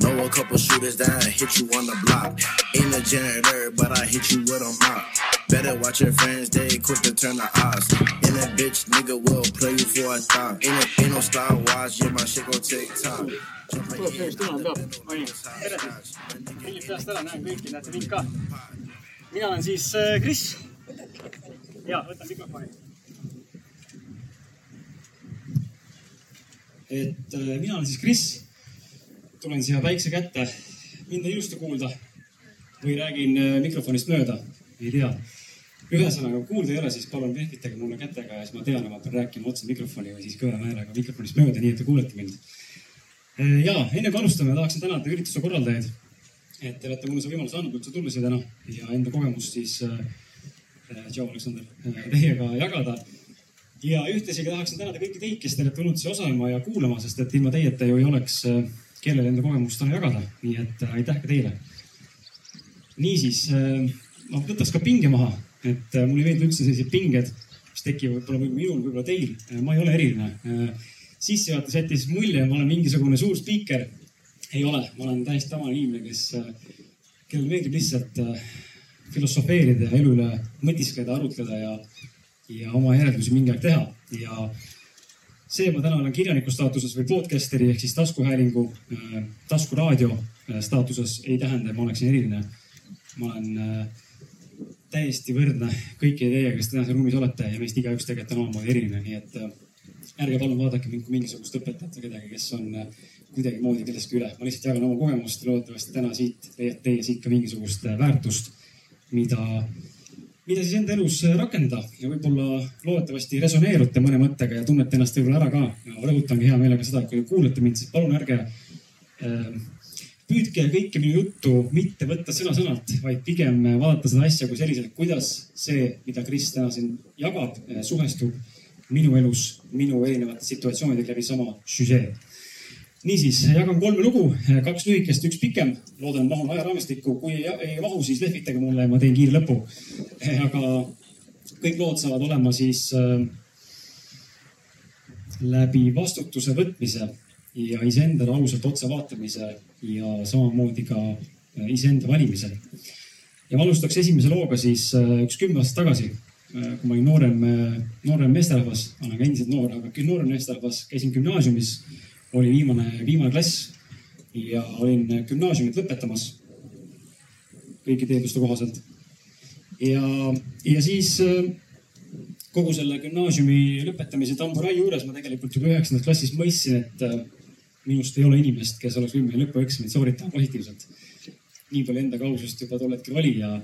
Know a couple shooters that hit you on the block. Ain't a janitor, but I hit you with a mop. Better watch your friends, they quick to turn the odds. And that bitch nigga will play you for a thought. Ain't, no- ain't no Star Wars, yeah, my shit gon' take time. tuleb sellest tunnel ka. onju, tere siis. hingib peast ära, näen kõiki, näete mind ka. mina olen siis Kris. ja, võtan mikrofoni. et mina olen siis Kris. Tulen siia päikse kätte. mind on ilusti kuulda. või räägin äh, mikrofonist mööda, ei tea. ühesõnaga, kuulda ei ole, siis palun vehvitage mulle kätega ja siis ma tean, et ma pean rääkima otse mikrofoni või siis kõvema häälega mikrofonist mööda, nii et te kuulete mind Eh, ja enne kui alustame, tahaksin tänada ürituse korraldajaid, et te olete mulle see võimaluse andnud üldse tulla siia täna ja enda kogemust siis äh, äh, tšau, Aleksander äh,, teiega jagada. ja ühtlasi ka tahaksin tänada kõiki teid, kes te olete tulnud siia osalema ja kuulama, sest et ilma teieta ju ei oleks äh, kellel enda kogemust täna jagada, nii et äh, aitäh ka teile. niisiis äh,, ma võtaks ka pinge maha, et äh, mulle ei meeldi üldse sellised pinged, mis tekivad võib-olla minul, võib-olla teil. ma ei ole eriline sissejuhatus jättis mulje, ma olen mingisugune suur spiiker. ei ole, ma olen täiesti tavaline inimene, kes, kellele meeldib lihtsalt filosofeerida ja elu üle mõtiskleda, arutleda ja, ja oma järeldusi mingi aeg teha. ja see, ma täna olen kirjaniku staatuses või podcasteri ehk siis taskuhäälingu, taskuraadio äh, staatuses ei tähenda, et ma oleksin eriline. ma olen äh, täiesti võrdne kõikide teiega, kes täna siin ruumis olete ja meist igaüks tegelikult on omamoodi eriline, nii et ärge palun vaadake mind kui mingisugust õpetajat või kedagi, kes on äh, kuidagimoodi kellestki üle. ma lihtsalt jagan oma kogemust ja loodetavasti täna siit leiate teie siit ka mingisugust äh, väärtust, mida, mida siis enda elus äh, rakendada ja võib-olla loodetavasti resoneerute mõne mõttega ja tunnete ennast võib-olla ära ka. rõhutangi hea meelega seda, kui te kuulate mind, siis palun ärge äh, püüdke kõike minu juttu mitte võtta sõna-sõnalt, vaid pigem vaadata seda asja kui selliselt, kuidas see, mida Kris täna siin jagab, suhestub minu elus, minu erinevate situatsioonidega läbi sama süžee. Niisiis, jagan kolme lugu, kaks lühikest, üks pikem. loodan, mahun ajaraamistikku, kui ei, ei mahu, siis lehvitage mulle ja ma teen kiire lõpu. aga kõik lood saavad olema siis äh, läbi vastutuse võtmise ja iseendale ausalt otsa vaatamise ja samamoodi ka äh, iseenda valimise. ja ma alustaks esimese looga siis äh, üks kümme aastat tagasi Äh, kui ma olin noorem, äh, noorem meesterahvas, olen ka endiselt noor, aga noorem meesterahvas, käisin gümnaasiumis, oli viimane, viimane klass ja olin gümnaasiumit lõpetamas. kõikide eelduste kohaselt. ja, ja siis äh, kogu selle gümnaasiumi lõpetamise tamburai juures ma tegelikult juba üheksandas klassis mõistsin, et minust ei ole inimest, kes oleks võimeline lõpueksamit sooritama positiivselt. nii palju enda kausust juba tol hetkel oli ja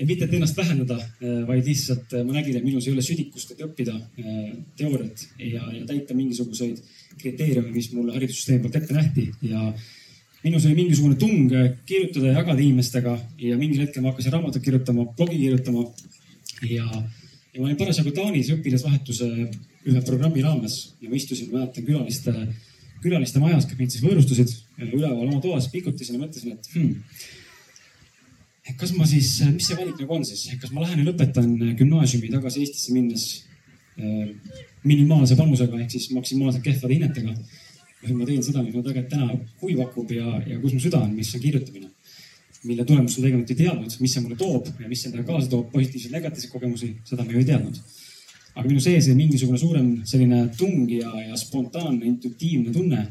ja mitte, et ennast vähendada, äh, vaid lihtsalt äh, ma nägin, et minus ei ole südikust, et õppida äh, teooriat ja, ja täita mingisuguseid kriteeriume, mis mulle haridussüsteemi poolt ette nähti ja minus oli mingisugune tung kirjutada ja jagada inimestega ja mingil hetkel ma hakkasin raamatut kirjutama, blogi kirjutama. ja, ja ma olin parasjagu Taanis õpilasvahetuse ühe programmi raames ja ma istusin, mäletan külaliste, külaliste majas, kes mind siis võõrustasid üleval oma toas, pikutasin ja mõtlesin, et hmm, et kas ma siis, mis see valik nagu on siis, kas ma lähen ja lõpetan gümnaasiumi tagasi Eestisse minnes äh, minimaalse panusega ehk siis maksimaalselt kehvade hinnetega. või ma teen seda, mis mulle tegelikult täna huvi pakub ja, ja kus mu süda on, mis on kirjutamine. mille tulemust ma tegelikult ei teadnud, mis see mulle toob ja mis endaga kaasa toob, positiivseid, negatiivseid kogemusi, seda ma ju ei teadnud. aga minu sees oli mingisugune suurem selline tung ja, ja spontaanne intuitiivne tunne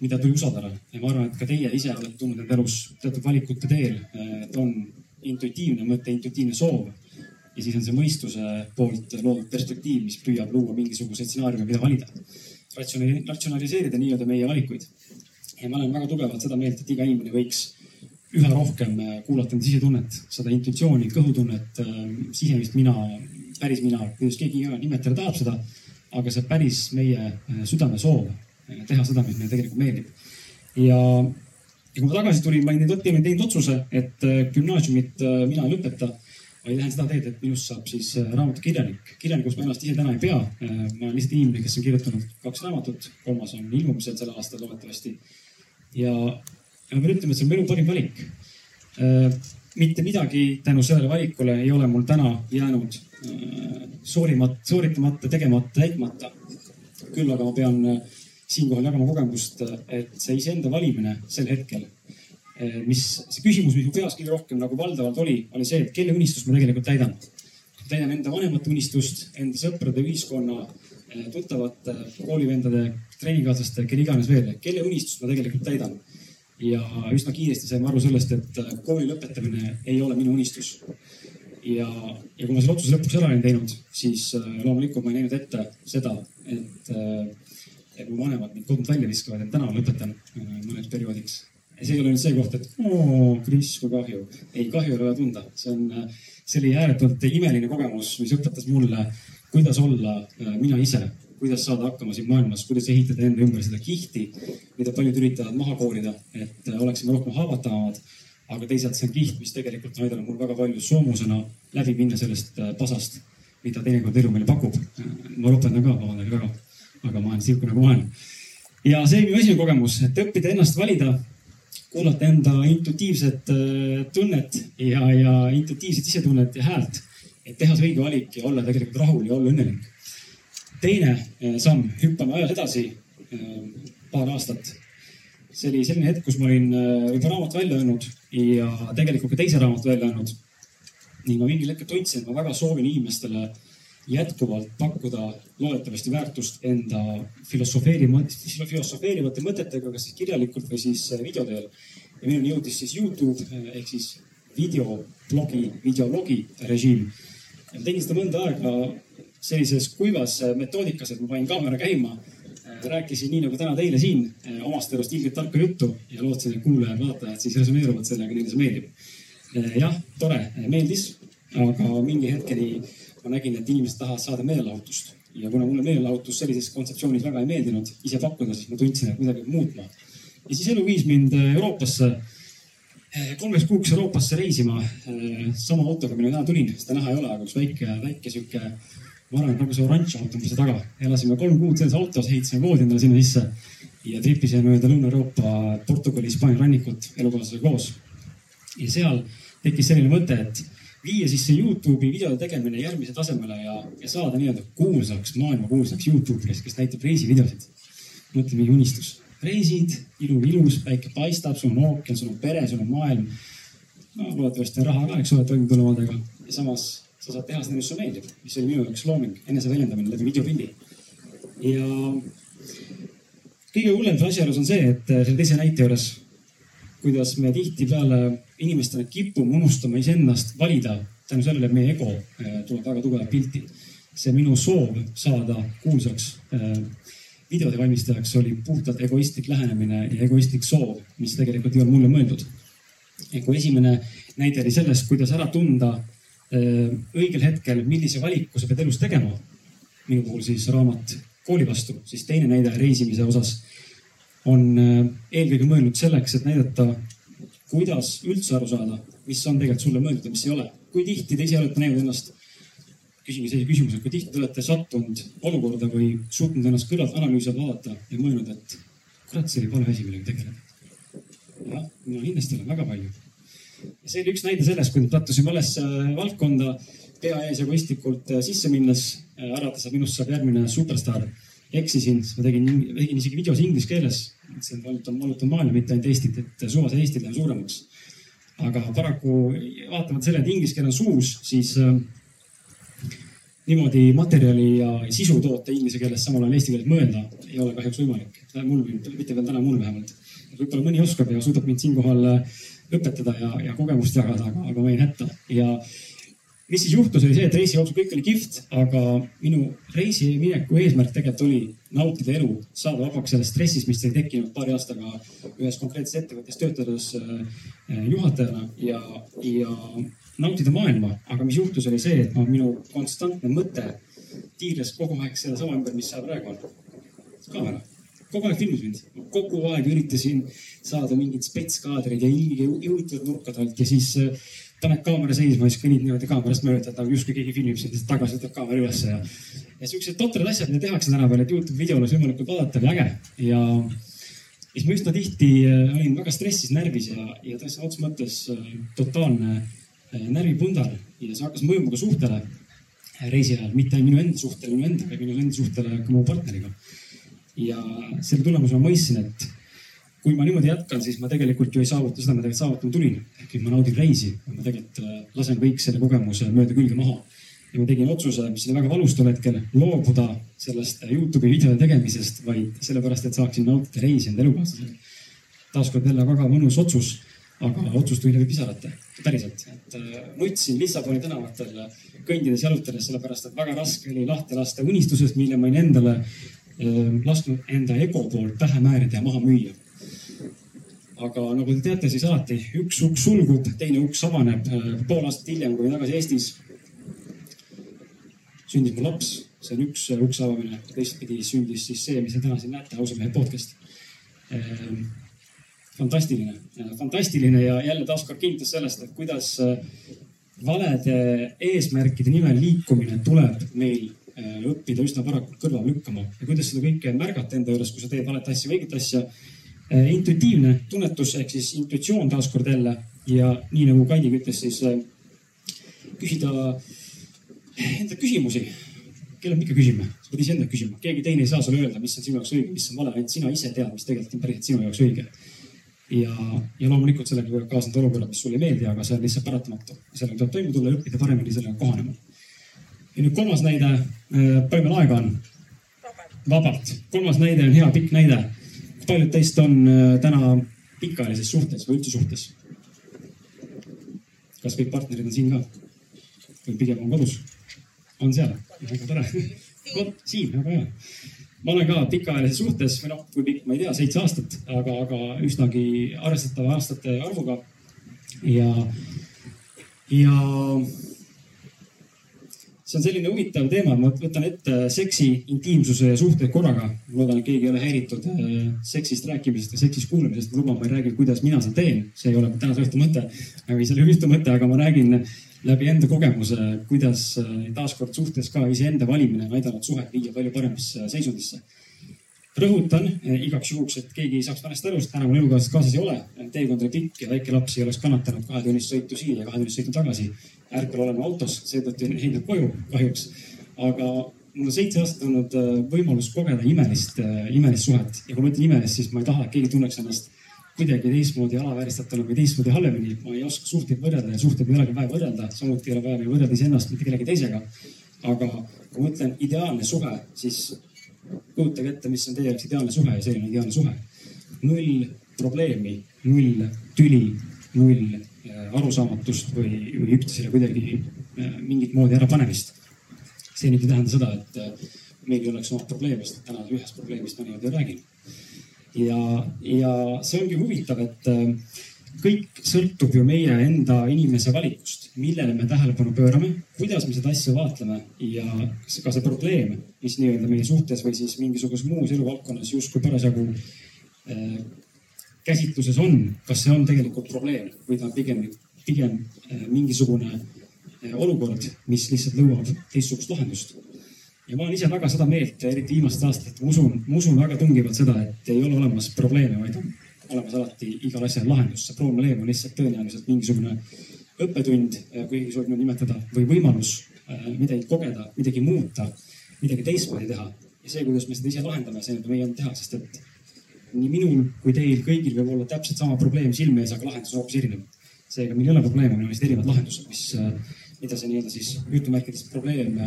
mida tuli usaldada ja ma arvan, et ka teie ise olete tundnud enda elus teatud valikute teel, et on intuitiivne mõte, intuitiivne soov. Ja siis on see mõistuse poolt loodud perspektiiv, mis püüab luua mingisuguseid stsenaariume, mida valida. ratsionaliseerida nii-öelda meie valikuid. ja ma olen väga tugevalt seda meelt, et iga inimene võiks üha rohkem kuulata enda sisetunnet, seda intuitsiooni, kõhutunnet, sisemist mina, päris mina, kuidas keegi nimetada tahab seda. aga see päris meie südamesoov teha seda, mis meile tegelikult meeldib. ja, ja kui ma tagasi tulin, ma olin teinud, otsuse, et äh, gümnaasiumit äh, mina ei lõpeta vaid lähen seda teed, et minust saab siis äh, raamatukirjanik. kirjanikuks ma ennast ise täna ei pea. ma olen lihtsalt inimene, kes on kirjutanud kaks raamatut, kolmas on ilmumisel sel aastal loodetavasti. ja, ma pean ütlema, et see on elu parim valik. mitte midagi tänu sellele valikule ei ole mul täna jäänud soorimat, sooritamata, tegemata, täitmata. küll aga ma pean siinkohal jagama kogemust, et see iseenda valimine sel hetkel, mis, see küsimus, mis mu peas kõige rohkem nagu valdavalt oli, oli see, et kelle unistust ma tegelikult täidan. täidan enda vanemate unistust, enda sõprade, ühiskonna, tuttavate, koolivendade, treeningkaaslaste, kelle iganes veel, kelle unistust ma tegelikult täidan. ja üsna kiiresti saime aru sellest, et kooli lõpetamine ei ole minu unistus ja, ja kui ma selle otsuse lõpuks ära olin teinud, siis loomulikult ma ei näinud ette seda, et et mu vanemad mind kodunt välja viskavad, et täna lõpetan mõneks perioodiks. Ja see ei ole nüüd see koht, et oo, Kris, kui kahju. ei, kahju ei ole tunda, see on, äh, see oli ääretult imeline kogemus, mis õpetas mulle, kuidas olla äh, mina ise, kuidas saada hakkama siin maailmas, kuidas ehitada enda ümber seda kihti, mida paljud üritavad maha koorida, et oleksime rohkem haavatavamad. aga teisalt see on kiht, mis tegelikult on aidanud mul väga palju soomusena läbi minna sellest pasast, mida teinekord elu meile pakub. ma lõpetan ka, vabandage väga aga ma olen sihuke nagu ma olen. ja see oli minu esimene kogemus, et õppida ennast valida, kuulata enda intuitiivset äh, tunnet ja, ja intuitiivset sisetunnet ja häält. et teha see õige valik ja olla tegelikult rahul ja olla õnnelik. teine äh, samm, hüppame ajas edasi äh, paar aastat. see oli selline hetk, kus ma olin juba raamatu välja öelnud ja tegelikult ka teise raamatu välja öelnud. ning ma mingil hetkel tundsin, et ma väga soovin inimestele jätkuvalt pakkuda loodetavasti väärtust enda filosofeerivate mõtetega, kas siis kirjalikult või siis äh, video teel. ja minuni jõudis siis Youtube äh, ehk siis videoblogi, videologi režiim. tegin seda mõnda aega sellises kuivas äh, metoodikas, et ma panin kaamera käima, rääkisin nii nagu täna teile siin omast elust ilgelt tarka juttu ja lootsin, et kuulajad-vaatajad siis resoneeruvad sellega, neile see meeldib. jah, tore, meeldis, aga mingi hetkeni ma nägin, et inimesed tahavad saada meelelahutust ja kuna mulle meelelahutus sellises kontseptsioonis väga ei meeldinud ise pakkuda, siis ma tundsin, et midagi peab muutma. ja siis elu viis mind äh, Euroopasse, äh, kolmeks kuuks Euroopasse reisima äh, sama autoga, millega täna tulin, seda näha ei ole, aga üks väike, väike sihuke, ma arvan, et nagu see oranž auto mul seal taga. elasime kolm kuud selles autos, ehitasime voodi endale sinna sisse ja tripisime mööda Lõuna-Euroopa, Portugali, Hispaania rannikut elukaaslasega koos. ja seal tekkis selline mõte, et viia siis see Youtube'i videode tegemine järgmise tasemele ja, ja saada nii-öelda kuulsaks, maailma kuulsaks Youtube'ist, kes näitab reisivideosid. mõtle, mingi unistus. reisid, ilu ilus, päike paistab, sul on ookean, sul on pere, sul on maailm. no loodetavasti on raha ka, eks ole, toime tulla omadega ja samas sa saad teha seda, mis sulle meeldib, mis oli minu jaoks looming, eneseväljendamine läbi videopildi. ja kõige hullem asjaolus on see, et selle teise näite juures kuidas me tihtipeale inimestena kipume unustama iseennast valida tänu sellele, meie ego äh, tuleb väga tugevalt pilti. see minu soov saada kuulsaks äh, videode valmistajaks oli puhtalt egoistlik lähenemine ja egoistlik soov, mis tegelikult ei olnud mulle mõeldud. kui esimene näide oli sellest, kuidas ära tunda äh, õigel hetkel, millise valiku sa pead elus tegema. minu puhul siis raamat kooli vastu, siis teine näide reisimise osas on eelkõige mõeldud selleks, et näidata, kuidas üldse aru saada, mis on tegelikult sulle mõeldud ja mis ei ole. kui tihti te ise olete näinud ennast, küsingi sellise küsimuse, kui tihti te olete sattunud olukorda või suutnud ennast kõrvalt analüüsida, vaadata ja mõelnud, et kurat, see oli vale asi, millega tegeleda. jah, no kindlasti olen väga palju. ja see oli üks näide sellest, kui sattusime valesse äh, valdkonda, pea ees egoistlikult äh, sisse minnes arvates, et minust saab järgmine superstaar eksisin, siis ma tegin, tegin isegi videos inglise keeles. Mõtlesin, et vallutan, vallutan maailma, mitte ainult Eestit, et suvase Eesti lähen suuremaks. aga paraku vaatamata sellele, et inglise keel on suus, siis äh, niimoodi materjali ja sisu toota inglise keeles, samal ajal eesti keeles mõelda ei ole kahjuks võimalik. mul, mitte veel täna mul vähemalt. võib-olla mõni oskab ja suudab mind siinkohal äh, õpetada ja, ja kogemust jagada, aga, aga ma jäin hätta ja mis siis juhtus, oli see, et reisi jooksul kõik oli kihvt, aga minu reisimineku eesmärk tegelikult oli nautida elu, saada vabaks sellest stressist, mis oli tekkinud paari aastaga ühes konkreetses ettevõttes töötades äh, juhatajana ja, ja nautida maailma. aga mis juhtus, oli see, et no minu konstantne mõte tiirles kogu aeg sellesama ümber, mis seal praegu on. kaamera kogu aeg filmis mind, kogu aeg üritasin saada mingit spetskaadreid ja ilge juhitud nurkade alt ja siis äh, paned kaamera seisma, siis kõnnid niimoodi kaamerast mööda, et nagu justkui keegi filmib sind, siis tagasi võtab kaamera ülesse ja. ja siuksed totrad asjad, mida tehakse tänapäeval, et Youtube videol oleks võimalikult vaadata või äge ja. siis ma üsna tihti äh, olin väga stressis, närvis ja, ja täitsa otseses mõttes äh, totaalne äh, närvipundar ja see hakkas mõjuma ka suhtele reisi ajal, mitte minu enda suhtele minu endaga, minu enda suhtele ka mu partneriga. ja selle tulemusena ma mõistsin, et kui ma niimoodi jätkan, siis ma tegelikult ju ei saavuta seda, mida saavutama tulin. ehk ma naudin reisi, ma tegelikult äh, lasen kõik selle kogemuse mööda külge maha. ja ma tegin otsuse, mis oli väga valus tol hetkel, loobuda sellest Youtube'i videode tegemisest, vaid sellepärast, et saaksin nautida reisi enda elukaaslasega. taaskord jälle väga mõnus otsus, aga otsus tuli läbi pisarate, päriselt. et äh, nutsin Lissaboni tänavatel kõndides, jalutades, sellepärast et väga raske oli lahti lasta unistusest, mille ma olin endale äh, lasknud enda ego poolt pähe määrida ja maha müüa aga nagu te teate, siis alati üks uks sulgub, teine uks avaneb. pool aastat hiljem, kui tagasi Eestis, sündis mul laps, see on üks ukse avamine. teistpidi sündis siis see, mis te täna siin näete, ausa mehe podcast. Ehm, fantastiline, fantastiline ja jälle taaskord kinnitus sellest, et kuidas äh, valede eesmärkide nimel liikumine tuleb meil äh, õppida üsna varakult kõrvale lükkama ja kuidas seda kõike märgata enda juures, kui sa teed valet asja või õiget asja Äh, intuitiivne tunnetus ehk siis intuitsioon taaskord jälle ja nii nagu Kaidi ütles, siis äh, küsida enda küsimusi. kellelt me ikka küsime, sa pead iseendalt küsima, keegi teine ei saa sulle öelda, mis on sinu jaoks õige, mis on vale, ainult sina ise tead, mis tegelikult on päriselt sinu jaoks õige. ja, ja loomulikult sellega võivad kaasneda olukorrad, mis sulle ei meeldi, aga see on lihtsalt paratamatu. sellega tuleb toime tulla ja õppida paremini sellega kohanema. ja nüüd kolmas näide, äh, palju meil aega on? vabalt. kolmas näide on hea pikk näide paljud teist on äh, täna pikaajalises suhtes või üldse suhtes? kas kõik partnerid on siin ka? või pigem on kodus? on seal? väga tore. siin, väga hea. ma olen ka pikaajalises suhtes või noh, kui pikk, ma ei tea, seitse aastat, aga, aga üsnagi arvestatava aastate arvuga. ja, ja see on selline huvitav teema, ma võtan ette seksi, intiimsuse ja suhted korraga. ma loodan, et keegi ei ole häiritud äh, seksist rääkimisest ja seksist kuulamisest. ma luban, ma ei räägi, kuidas mina seda teen, see ei ole tänase õhtu mõte või selle õhtu mõte, aga ma räägin läbi enda kogemuse, kuidas äh, taaskord suhtes ka iseenda valimine on aidanud suhet viia palju paremasse seisundisse rõhutan äh, igaks juhuks, et keegi ei saaks valesti aru, sest täna mul elukaaslast kaasas ei ole. teekond oli pikk ja väike laps ei oleks kannatanud kahetunnist sõitu siia ja kahetunnist sõitu tagasi ärkvel olema autos, seetõttu jäin heidnud koju kahjuks. aga mul on seitse aastat olnud äh, võimalus kogeda imelist, äh, imelist suhet ja kui ma ütlen imelist, siis ma ei taha, et keegi tunneks ennast kuidagi teistmoodi alavääristatuna või teistmoodi halvemini. ma ei oska suhteid võrrelda ja suhteid ei olegi vaja võrrelda, samuti ei ole vaja võrrelda iseennast mitte kellegi teisega. aga kui ma ütlen ideaalne suhe, siis kujutage ette, mis on teie jaoks ideaalne suhe ja selline ideaalne suhe. null probleemi, null tüli, null Äh, arusaamatust või, või üksteisele kuidagi äh, mingit moodi ärapanemist. see nüüd ei tähenda seda, et äh, meil ei oleks omad probleeme, sest täna ühest probleemist ma niimoodi räägin. ja, ja see ongi huvitav, et kõik sõltub ju meie enda inimese valikust, millele me tähelepanu pöörame, kuidas me seda asja vaatleme ja ka see probleem, mis nii-öelda meie suhtes või siis mingisuguses muus eluvaldkonnas justkui parasjagu käsitluses on, kas see on tegelikult probleem või ta on pigem, pigem äh, mingisugune äh, olukord, mis lihtsalt nõuab teistsugust lahendust. ja ma olen ise väga seda meelt, eriti viimastel aastatel, ma usun, ma usun väga tungivalt seda, et ei ole olemas probleeme, vaid on olemas alati igal asjal lahendus. see probleem on lihtsalt tõenäoliselt mingisugune õppetund, äh, kui soovib nimetada, või võimalus midagi kogeda, midagi muuta, midagi teistmoodi teha. ja see, kuidas me seda ise lahendame, see on meie enda teha, sest et nii minul kui teil kõigil võib olla täpselt sama probleem silme ees, aga lahendus on hoopis erinev. seega meil ei ole probleeme, meil on lihtsalt erinevad lahendused, mis, äh, mida see nii-öelda siis jutumärkides probleem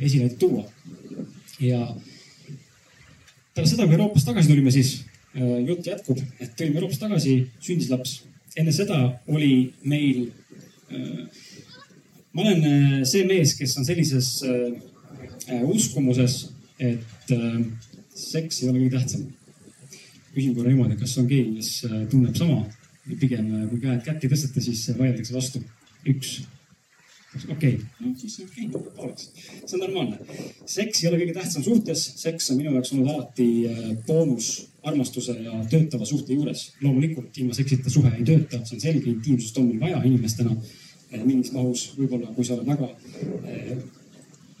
esile tuua. ja pärast seda, kui Euroopast tagasi tulime, siis jutt jätkub, et tulime Euroopast tagasi, sündis laps. enne seda oli meil, ma olen see mees, kes on sellises uskumuses, et seks ei ole kõige tähtsam küsin korra niimoodi, kas on keegi, kes äh, tunneb sama pigem äh, kui käed kätt ei tõsteta, siis vaieldakse vastu. üks. Okei okay., siis okei okay,, pooleks. see on normaalne. seks ei ole kõige tähtsam suhtes, seks on minu jaoks olnud alati äh, boonus armastuse ja töötava suhte juures. loomulikult ilma seksita suhe ei tööta, see on selge, intiimsust on meil vaja inimestena mingis mahus, võib-olla kui sa oled väga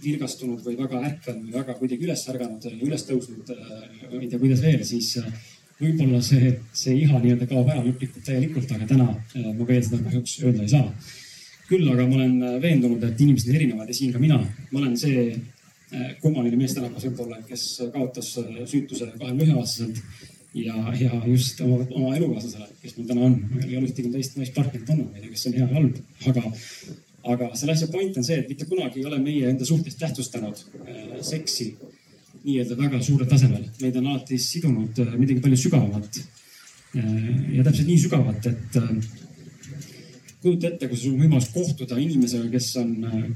virgastunud või väga ärkvel või väga kuidagi üles ärganud, üles tõusnud, ma ei tea, kuidas veel, siis võib-olla see, see iha nii-öelda kaob ära lõplikult täielikult, aga täna äh, ma veel seda kahjuks öelda ei saa. Küll aga ma olen äh, veendunud, et inimesed on erinevad ja siin ka mina, ma olen see kummaline meesterahvas võib-olla, kes kaotas süütuse kahekümne ühe aastaselt ja, ja just oma, oma elukaaslasele, kes meil täna on. meil ei ole ühtegi teist naispartnerit olnud, ma ei tea, kas see on hea või halb, aga, aga selle asja point on see, et mitte kunagi ei ole meie enda suhtes tähtsustanud äh, seksi nii-öelda väga suurel tasemel. meid on alati sidunud äh, midagi palju sügavamat äh,. ja täpselt nii sügavat, et äh, kujuta ette, kui sul on võimalus kohtuda inimesega, kes on äh,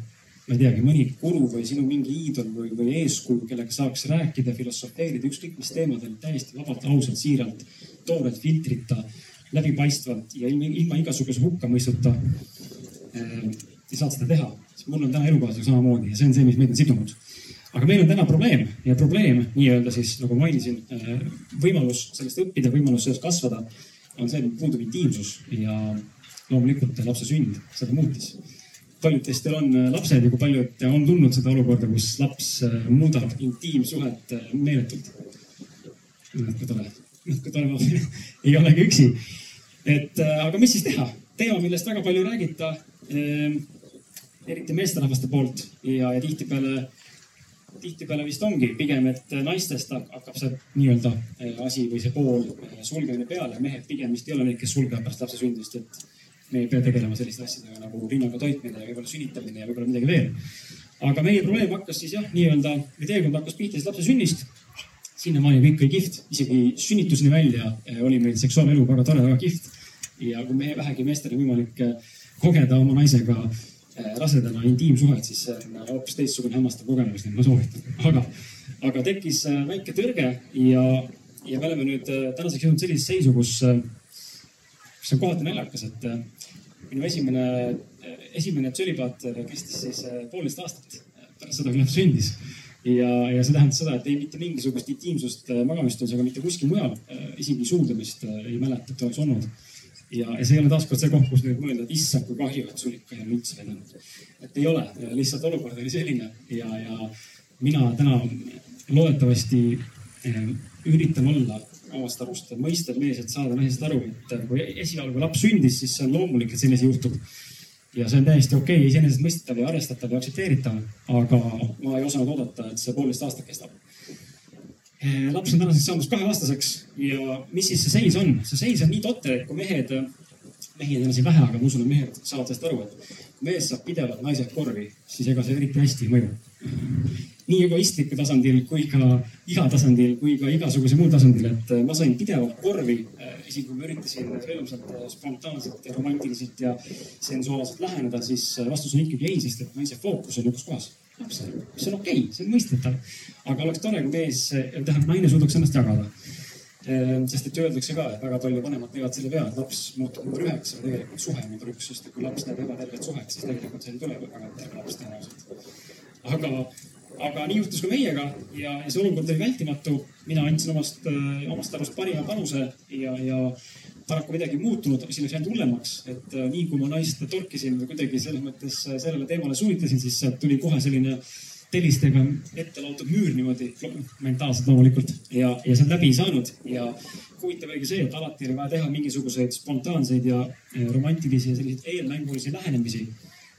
ma ei teagi, mõni guru või sinu mingi iidol või, või eeskuju, kellega saaks rääkida, filosofeerida ükskõik mis teemadel täiesti vabalt, ausalt, siiralt, toorelt, filtrita, läbipaistvalt ja ilma, ilma igasuguse hukkamõistuta äh,. ei saad seda teha, mul on täna elukaaslasega samamoodi ja see on see, mis meid on sidunud. aga meil on täna probleem ja probleem nii-öelda siis nagu mainisin äh,, võimalus sellest õppida, võimalus sellest kasvada on see, et puudub intiimsus ja loomulikult lapse sünd seda muutis paljud teist teil on äh, lapsed ja kui paljud on tundnud seda olukorda, kus laps äh, muudab intiimsuhet äh, meeletult. kui tore, kui tore, ei olegi üksi. et aga mis siis teha? teema, millest väga palju ei räägita eh,, eriti meesterahvaste poolt ja, ja tihtipeale, tihtipeale vist ongi pigem, et naistest hakkab see nii-öelda asi või see pool sulgemine peale. mehed pigem vist ei ole need, kes sulgevad pärast lapse sündimist, et me ei pea tegelema selliste asjadega nagu rinnaga toitmine ja võib-olla sünnitamine ja võib-olla midagi veel. aga meie probleem hakkas siis jah, nii-öelda, või teekond hakkas pihta siis lapse sünnist. sinnamaani kõik oli kihvt, isegi sünnituseni välja eh, oli meil seksuaalelu väga tore, väga kihvt. ja kui me vähegi meestel on võimalik eh, kogeda oma naisega eh, rasedana intiimsuhet, siis on hoopis teistsugune hämmastav kogemus, nii et ma soovitan. aga, aga tekkis väike tõrge ja, ja me oleme nüüd tänaseks jõudnud sellisesse seisu, kus mis on kohati naljakas, et äh, minu esimene, äh, esimene tsölibaat äh, kestis siis poolteist aastat pärast seda, kui laps sündis. ja, ja see tähendas seda, et ei mitte mingisugust intiimsust magamistunnis ega mitte kuskil mujal, isegi suudlemist ei mäleta, et oleks olnud. ja, ja see ei ole taaskord see koht, kus nüüd mõelda, et issand, kui kahju, et sul ikka ei ole üldse vedanud. et ei ole, lihtsalt olukord oli selline ja, ja mina täna loodetavasti üritan olla omast arust mõistev mees, et saada naisest aru, et kui esialgu laps sündis, siis see on loomulik, et selline asi juhtub. ja see on täiesti okei okay,, iseenesestmõistetav ja arvestatav ja aktsepteeritav, aga ma ei osanud oodata, et see poolteist aastat kestab. Eh, laps on tänaseks saamas kaheaastaseks ja mis siis see seis on? see seis on nii totter, et kui mehed, mehi on siin vähe, aga ma usun, et mehed saavad sellest aru, et mees saab pidevalt naise korvi, siis ega see eriti hästi ei mõju nii egoistliku tasandil kui ka iha tasandil kui ka igasuguse muu tasandil, et äh, ma sain pidevalt korvi, äh, isegi kui ma üritasin rõõmsalt, äh, spontaanselt ja romantiliselt ja sensuaalselt läheneda, siis vastus on ikkagi ei, sest et naise fookus on üks kohas lapsel, mis on okei okay,, see on mõistetav. aga oleks tore, kui mees, tähendab naine suudaks ennast jagada. sest et öeldakse ka, et väga palju vanemad teevad selle vea, et laps muutub number üheks, aga tegelikult suhe on number üks, sest kui laps näeb ebatervet suhet, siis tegelikult seal ei tule väga terve laps tõenäoliselt. aga aga nii juhtus ka meiega ja, ja see olukord oli vältimatu. mina andsin omast, äh, omast arust parima panuse ja, ja paraku midagi ei muutunud, asi läks ainult hullemaks. et äh, nii kui ma naist torkisin või kuidagi selles mõttes äh, sellele teemale suunitasin, siis sealt tuli kohe selline telistega ette laotud müür niimoodi, mentaalselt loomulikult ja, ja on läbi saanud ja huvitav oligi see, et alati oli vaja teha mingisuguseid spontaanseid ja romantilisi ja selliseid eelmängulisi lähenemisi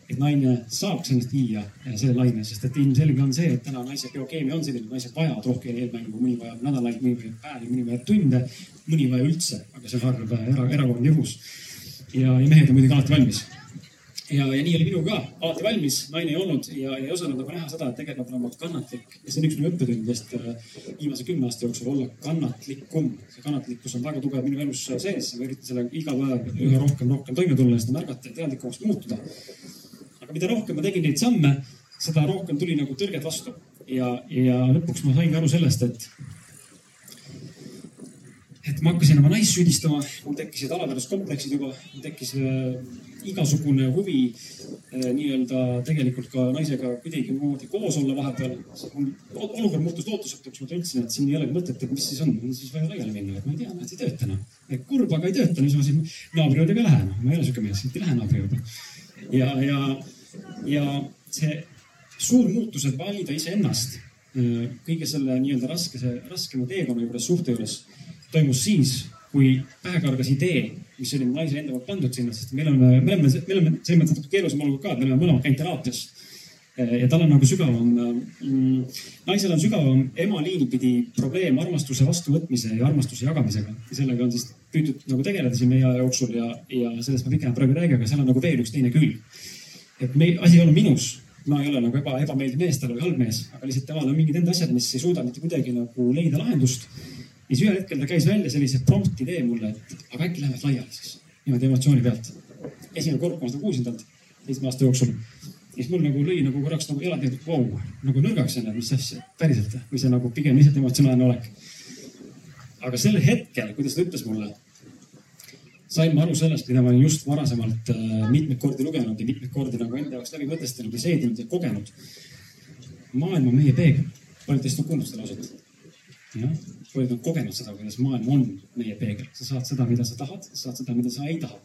et naine saaks ennast viia selle laine, sest et ilmselge on see, et täna naise biokeemia on selline, et naised vajavad rohkem eelmängu, mõni vajab nädalaid, mõni vajab päevi, mõni vajab tunde, mõni ei vaja üldse, aga see on harv äh, era, erakordne juhus. ja, ja mehed on muidugi alati valmis. ja, ja nii oli minuga ka, alati valmis, naine ei olnud ja ei osanud nagu näha seda, et tegelikult on olnud kannatlik ja see on üks minu õppetundidest äh, viimase kümne aasta jooksul olla kannatlikum. see kannatlikkus on väga tugev minu elus sees, ma üritan sellega iga päev üha rohkem, rohkem toime tulla ja seda märgata ja teadlikumaks muutuda mida rohkem ma tegin neid samme, seda rohkem tuli nagu tõrget vastu. ja, ja lõpuks ma saingi aru sellest, et, et ma hakkasin oma naist süüdistama, mul tekkisid alaväärsuskompleksid juba, tekkis äh, igasugune huvi äh, nii-öelda tegelikult ka naisega kuidagimoodi koos olla vahepeal. olukord muutus lootusetuks, ma tundsin, et siin ei olegi mõtet, et mis siis on, siis vaja laiali minna, et ma ei tea, näed ei tööta enam. kurb, aga ei tööta, siis ma siin naabri juurde ka ei lähe, noh, ma ei ole sihuke mees, ei lähe naabri juurde. ja, ja ja see suur muutus, et valida iseennast äh, kõige selle nii-öelda raskese, raskema teekonna juures, suhte juures, toimus siis, kui pähe kargas idee, mis oli naise enda poolt pandud sinna, sest me oleme, me oleme, me oleme selles mõttes natuke keerulisem olukord ka, et me oleme mõlemad käinud teraapias. ja tal on nagu sügavam mm,, naisel on sügavam ema liini pidi probleem armastuse vastuvõtmise ja armastuse jagamisega. sellega on siis püütud nagu tegeleda siin meie aja jooksul ja, ja sellest ma pikemalt praegu ei räägi, aga seal on nagu veel üks teine külg. Et me, asi ei ole minus, ma ei ole nagu eba, ebameeldiv mees talle või halb mees, aga lihtsalt temal on mingid enda asjad, mis ei suuda mitte kuidagi nagu leida lahendust. ja siis ühel hetkel ta käis välja sellise prompt idee mulle, et aga äkki läheme laiali siis niimoodi emotsiooni pealt. esimene kord, kui ma seda kuulsin talt seitsme aasta jooksul siis mul nagu lõi nagu korraks nagu jalad nii, vau, nagu nõrgaks enne, mis asja, päriselt või see nagu pigem lihtsalt emotsionaalne olek. aga sel hetkel, kui ta seda ütles mulle, sain ma aru sellest, mida ma olin just varasemalt äh, mitmeid kordi lugenud ja mitmeid kordi nagu enda jaoks läbi mõtestanud ja seedinud ja kogenud. maailm on meie peegel. paljud teist on kuulnud seda lauset. jah, paljud on kogenud seda, kuidas maailm on meie peegel. sa saad seda, mida sa tahad, sa saad seda, mida sa ei taha.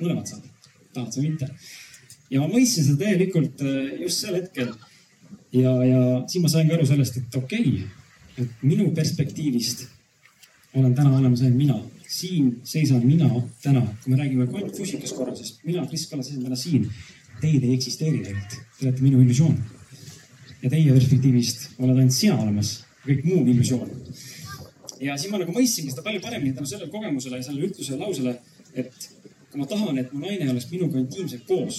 mõlemad saad, tahad sa mitte ja ma mõistsin seda täielikult äh, just sel hetkel. ja, ja siis ma saingi aru sellest, et okei okay,, et minu perspektiivist olen täna olemas ainult mina. Siin seisan mina täna, kui me räägime ainult füüsikas korra, sest mina, Kris Kallas, seisan täna siin. Teid ei eksisteeri tegelikult, te olete minu illusioon. ja teie perspektiivist oled ainult sina olemas, kõik muu on illusioon. ja siis ma nagu mõistsingi seda palju paremini tänu sellele kogemusele ja sellele ütlusele, lausele, et kui ma tahan, et mu naine oleks minuga intiimselt koos,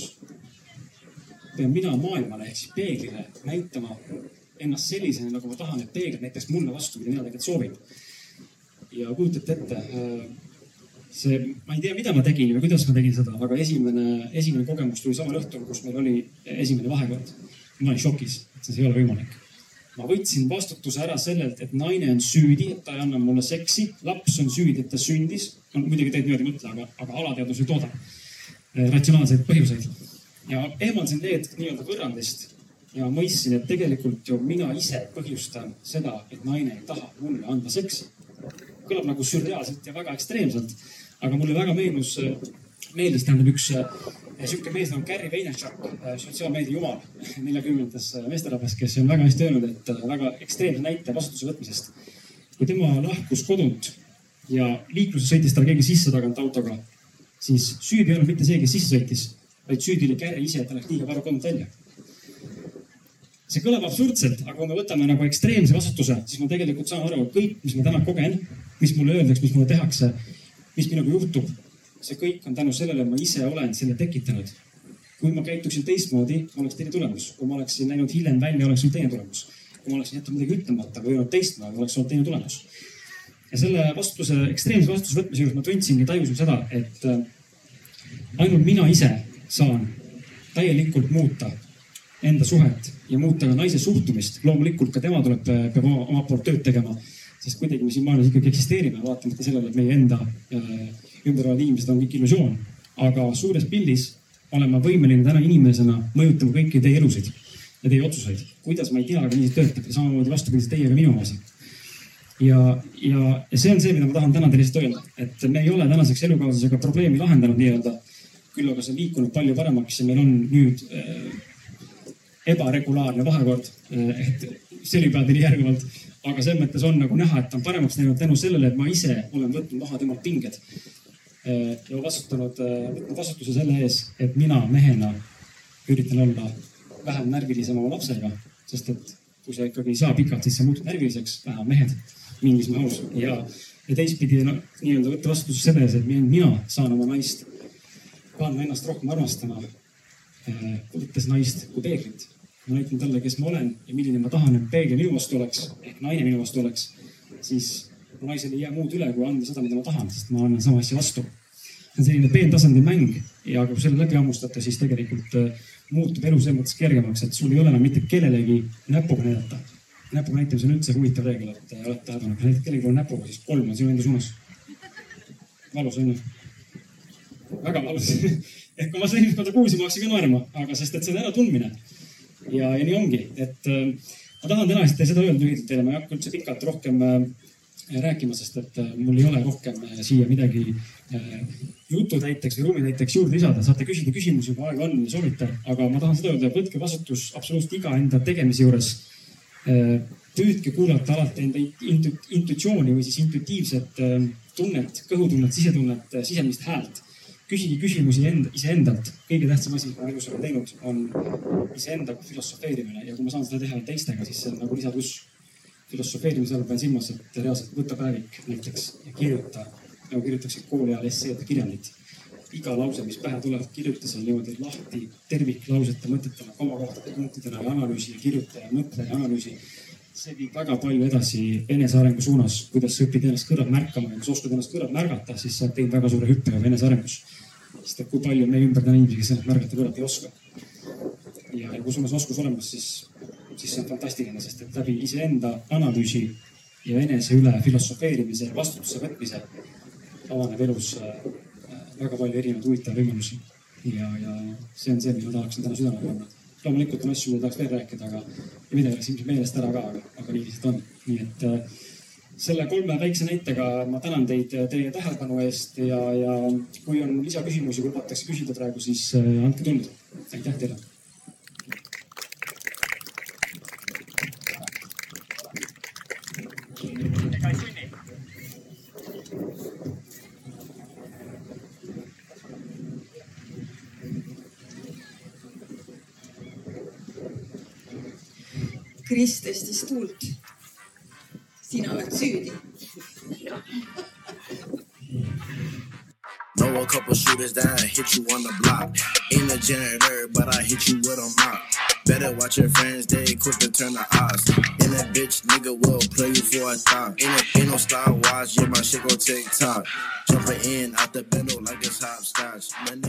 pean mina maailmale ehk siis peeglile näitama ennast sellisena, nagu ma tahan, et peegel näitaks mulle vastu, mida mina tegelikult soovin. Ja kujutate ette, äh, see, ma ei tea, mida ma tegin või kuidas ma tegin seda, aga esimene, esimene kogemus tuli samal õhtul, kus meil oli esimene vahekord. ma olin šokis, et see ei ole võimalik. ma võtsin vastutuse ära sellelt, et naine on süüdi, et ta ei anna mulle seksi, laps on süüdi, et ta sündis. no muidugi tegelikult niimoodi ei mõtle, aga, aga alateadvus ei tooda äh, ratsionaalseid põhjuseid ja eemaldasin need nii-öelda võrrandist ja mõistsin, et tegelikult ju mina ise põhjustan seda, et naine ei taha mulle anda seksi. Kõlab nagu sürreaalselt ja väga ekstreemselt, aga mulle väga meenus, meeldis tähendab üks sihuke mees nagu Gary Vaynerchuk, sotsiaalmeedia jumal neljakümnendates meesterahvas, kes on väga hästi öelnud, et väga ekstreemse näite vastutuse võtmisest. kui tema lahkus kodunt ja liikluses sõitis talle keegi sisse tagant autoga, siis süüdi ei olnud mitte see, kes sisse sõitis vaid süüdi oli Käre ise, et ta läks liiga vara kodunt välja. see kõlab absurdselt, aga kui me võtame nagu ekstreemse vastutuse, siis ma tegelikult saan aru, kõik, mis ma täna kogen, mis mulle öeldakse, mis mulle tehakse, mis minuga juhtub, see kõik on tänu sellele, et ma ise olen selle tekitanud. kui ma käituksin teistmoodi, oleks teine tulemus. kui ma oleksin näinud hiljem välja, oleks olnud teine tulemus. kui ma oleksin jätnud midagi ütlemata või öelnud teistmoodi, oleks olnud teine tulemus. ja selle vastutuse, ekstreemse vastutuse võtmise juures ma tundsingi, tajusin seda, et äh, ainult mina ise saan täielikult muuta enda suhet ja muuta ka naise suhtumist. loomulikult ka tema tuleb, peab omalt poolt tööd tegema, sest kuidagi me siin maailmas ikkagi eksisteerime, vaatamata sellele, et meie enda äh, ümber olevad inimesed on kõik illusioon. aga suures pildis olen ma võimeline täna inimesena mõjutama kõiki teie elusid ja teie otsuseid. kuidas, ma ei tea, aga nii see töötab ja samamoodi vastupidiselt teiega minu omasid. ja, ja, ja see on see, mida ma tahan täna teile lihtsalt öelda, et me ei ole tänaseks elukaaslasega probleemi lahendanud nii-öelda küll aga see on liikunud palju paremaks ja meil on nüüd äh, ebaregulaarne vahekord äh,, et selipäevadeni järgnevalt. Aga selles mõttes on nagu näha, et ta on paremaks läinud tänu sellele, et ma ise olen võtnud maha temalt pinged äh,. ja vastutanud äh,, võtnud vastutuse selle ees, et mina mehena üritan olla vähem närvilisem oma lapsega, sest et kui sa ikkagi ei saa pikalt, siis sa muutud närviliseks, vähe mehed mingis mahus ja, ja teistpidi no, nii-öelda võtta vastutuse selle ees, et mina saan oma naist panna ennast rohkem armastama, äh, võttes naist kui peeglit. Ma näitan talle, kes ma olen ja milline ma tahan, et peegel minu vastu oleks ehk naine minu vastu oleks, siis naisel ei jää muud üle, kui anda seda, mida ma tahan, sest ma annan sama asja vastu. see on selline peentasandi mäng ja kui selle läbi hammustate, siis tegelikult äh, muutub elu selles mõttes kergemaks, et sul ei ole enam mitte kellelegi näpuga näidata. näpuga näitamisel on üldse huvitav reegel, et äh, olete täheldanud, kui näitad kellelegi näpuga, siis kolm on sinu enda suunas. valus on ju väga valus et kui ma seda esimest korda kuulsin, ma hakkasin ka naerma, aga sest, et see on äratundmine. Ja, ja nii ongi, et äh, ma tahan täna seda öelda lühidalt teile, ma ei hakka üldse pikalt rohkem äh, rääkima, sest et äh, mul ei ole rohkem siia midagi äh, jututäiteks või ruumitäiteks juurde lisada. saate küsida küsimusi, kui aega on ja soovite, aga ma tahan seda öelda, võtke vastutus absoluutselt iga enda tegemise juures. Püüdke kuulata alati enda intu, intuitsiooni või siis intuitiivset tunnet, kõhutunnet, sisetunnet, sisemist häält küsige küsimusi enda, iseendalt. kõige tähtsam asi, mida ma elus olen teinud, on iseendaga filosofeerimine ja kui ma saan seda teha teistega, siis see on nagu lisapluss. filosofeerimise all pean silmas, et reaalselt võta päevik näiteks ja kirjuta nagu kirjutaksid kooli ajal esseed ja kirjandit. iga lause, mis pähe tuleb, kirjuta seal niimoodi lahti terviklausete mõtetena, komakohtade punktidena ja analüüsi ja kirjuta ja mõtle ja analüüsi see viib väga palju edasi enesearengu suunas, kuidas sa õpid ennast kõrval märkama ja kui sa oskad ennast kõrval märgata, siis sa teinud väga suure hüppe enesearengus. Sest et kui palju meie ümber täna inimesi, kes ennast märgata kõrvalt ei oska. ja, ja kui sul on see oskus olemas, siis, siis see on fantastiline, sest et läbi iseenda analüüsi ja enese üle filosofeerimise ja vastutuse võtmise avaneb elus äh, väga palju erinevaid huvitavaid võimalusi. ja, ja see on see, mida tahaksin täna südamele panna loomulikult on asju, mida tahaks veel rääkida, aga ja mida läks ilmselt meelest ära ka, aga, aga nii lihtsalt on. nii et äh, selle kolme väikse näitega ma tänan teid teie tähelepanu eest ja, ja kui on lisaküsimusi, kui lubatakse küsida praegu, siis äh, andke tunda. aitäh teile. ega ei sunni. Kris tõstis tuult. Know a couple shooters that hit you on the block. Ain't a janitor, but I hit you with a mop. Better watch your friends, they quick to turn the odds. And that bitch nigga will play you for a thought. Ain't, a, ain't no Star Wars, yeah, my shit go TikTok. Jumping in out the bendo like it's hopscotch. My nigga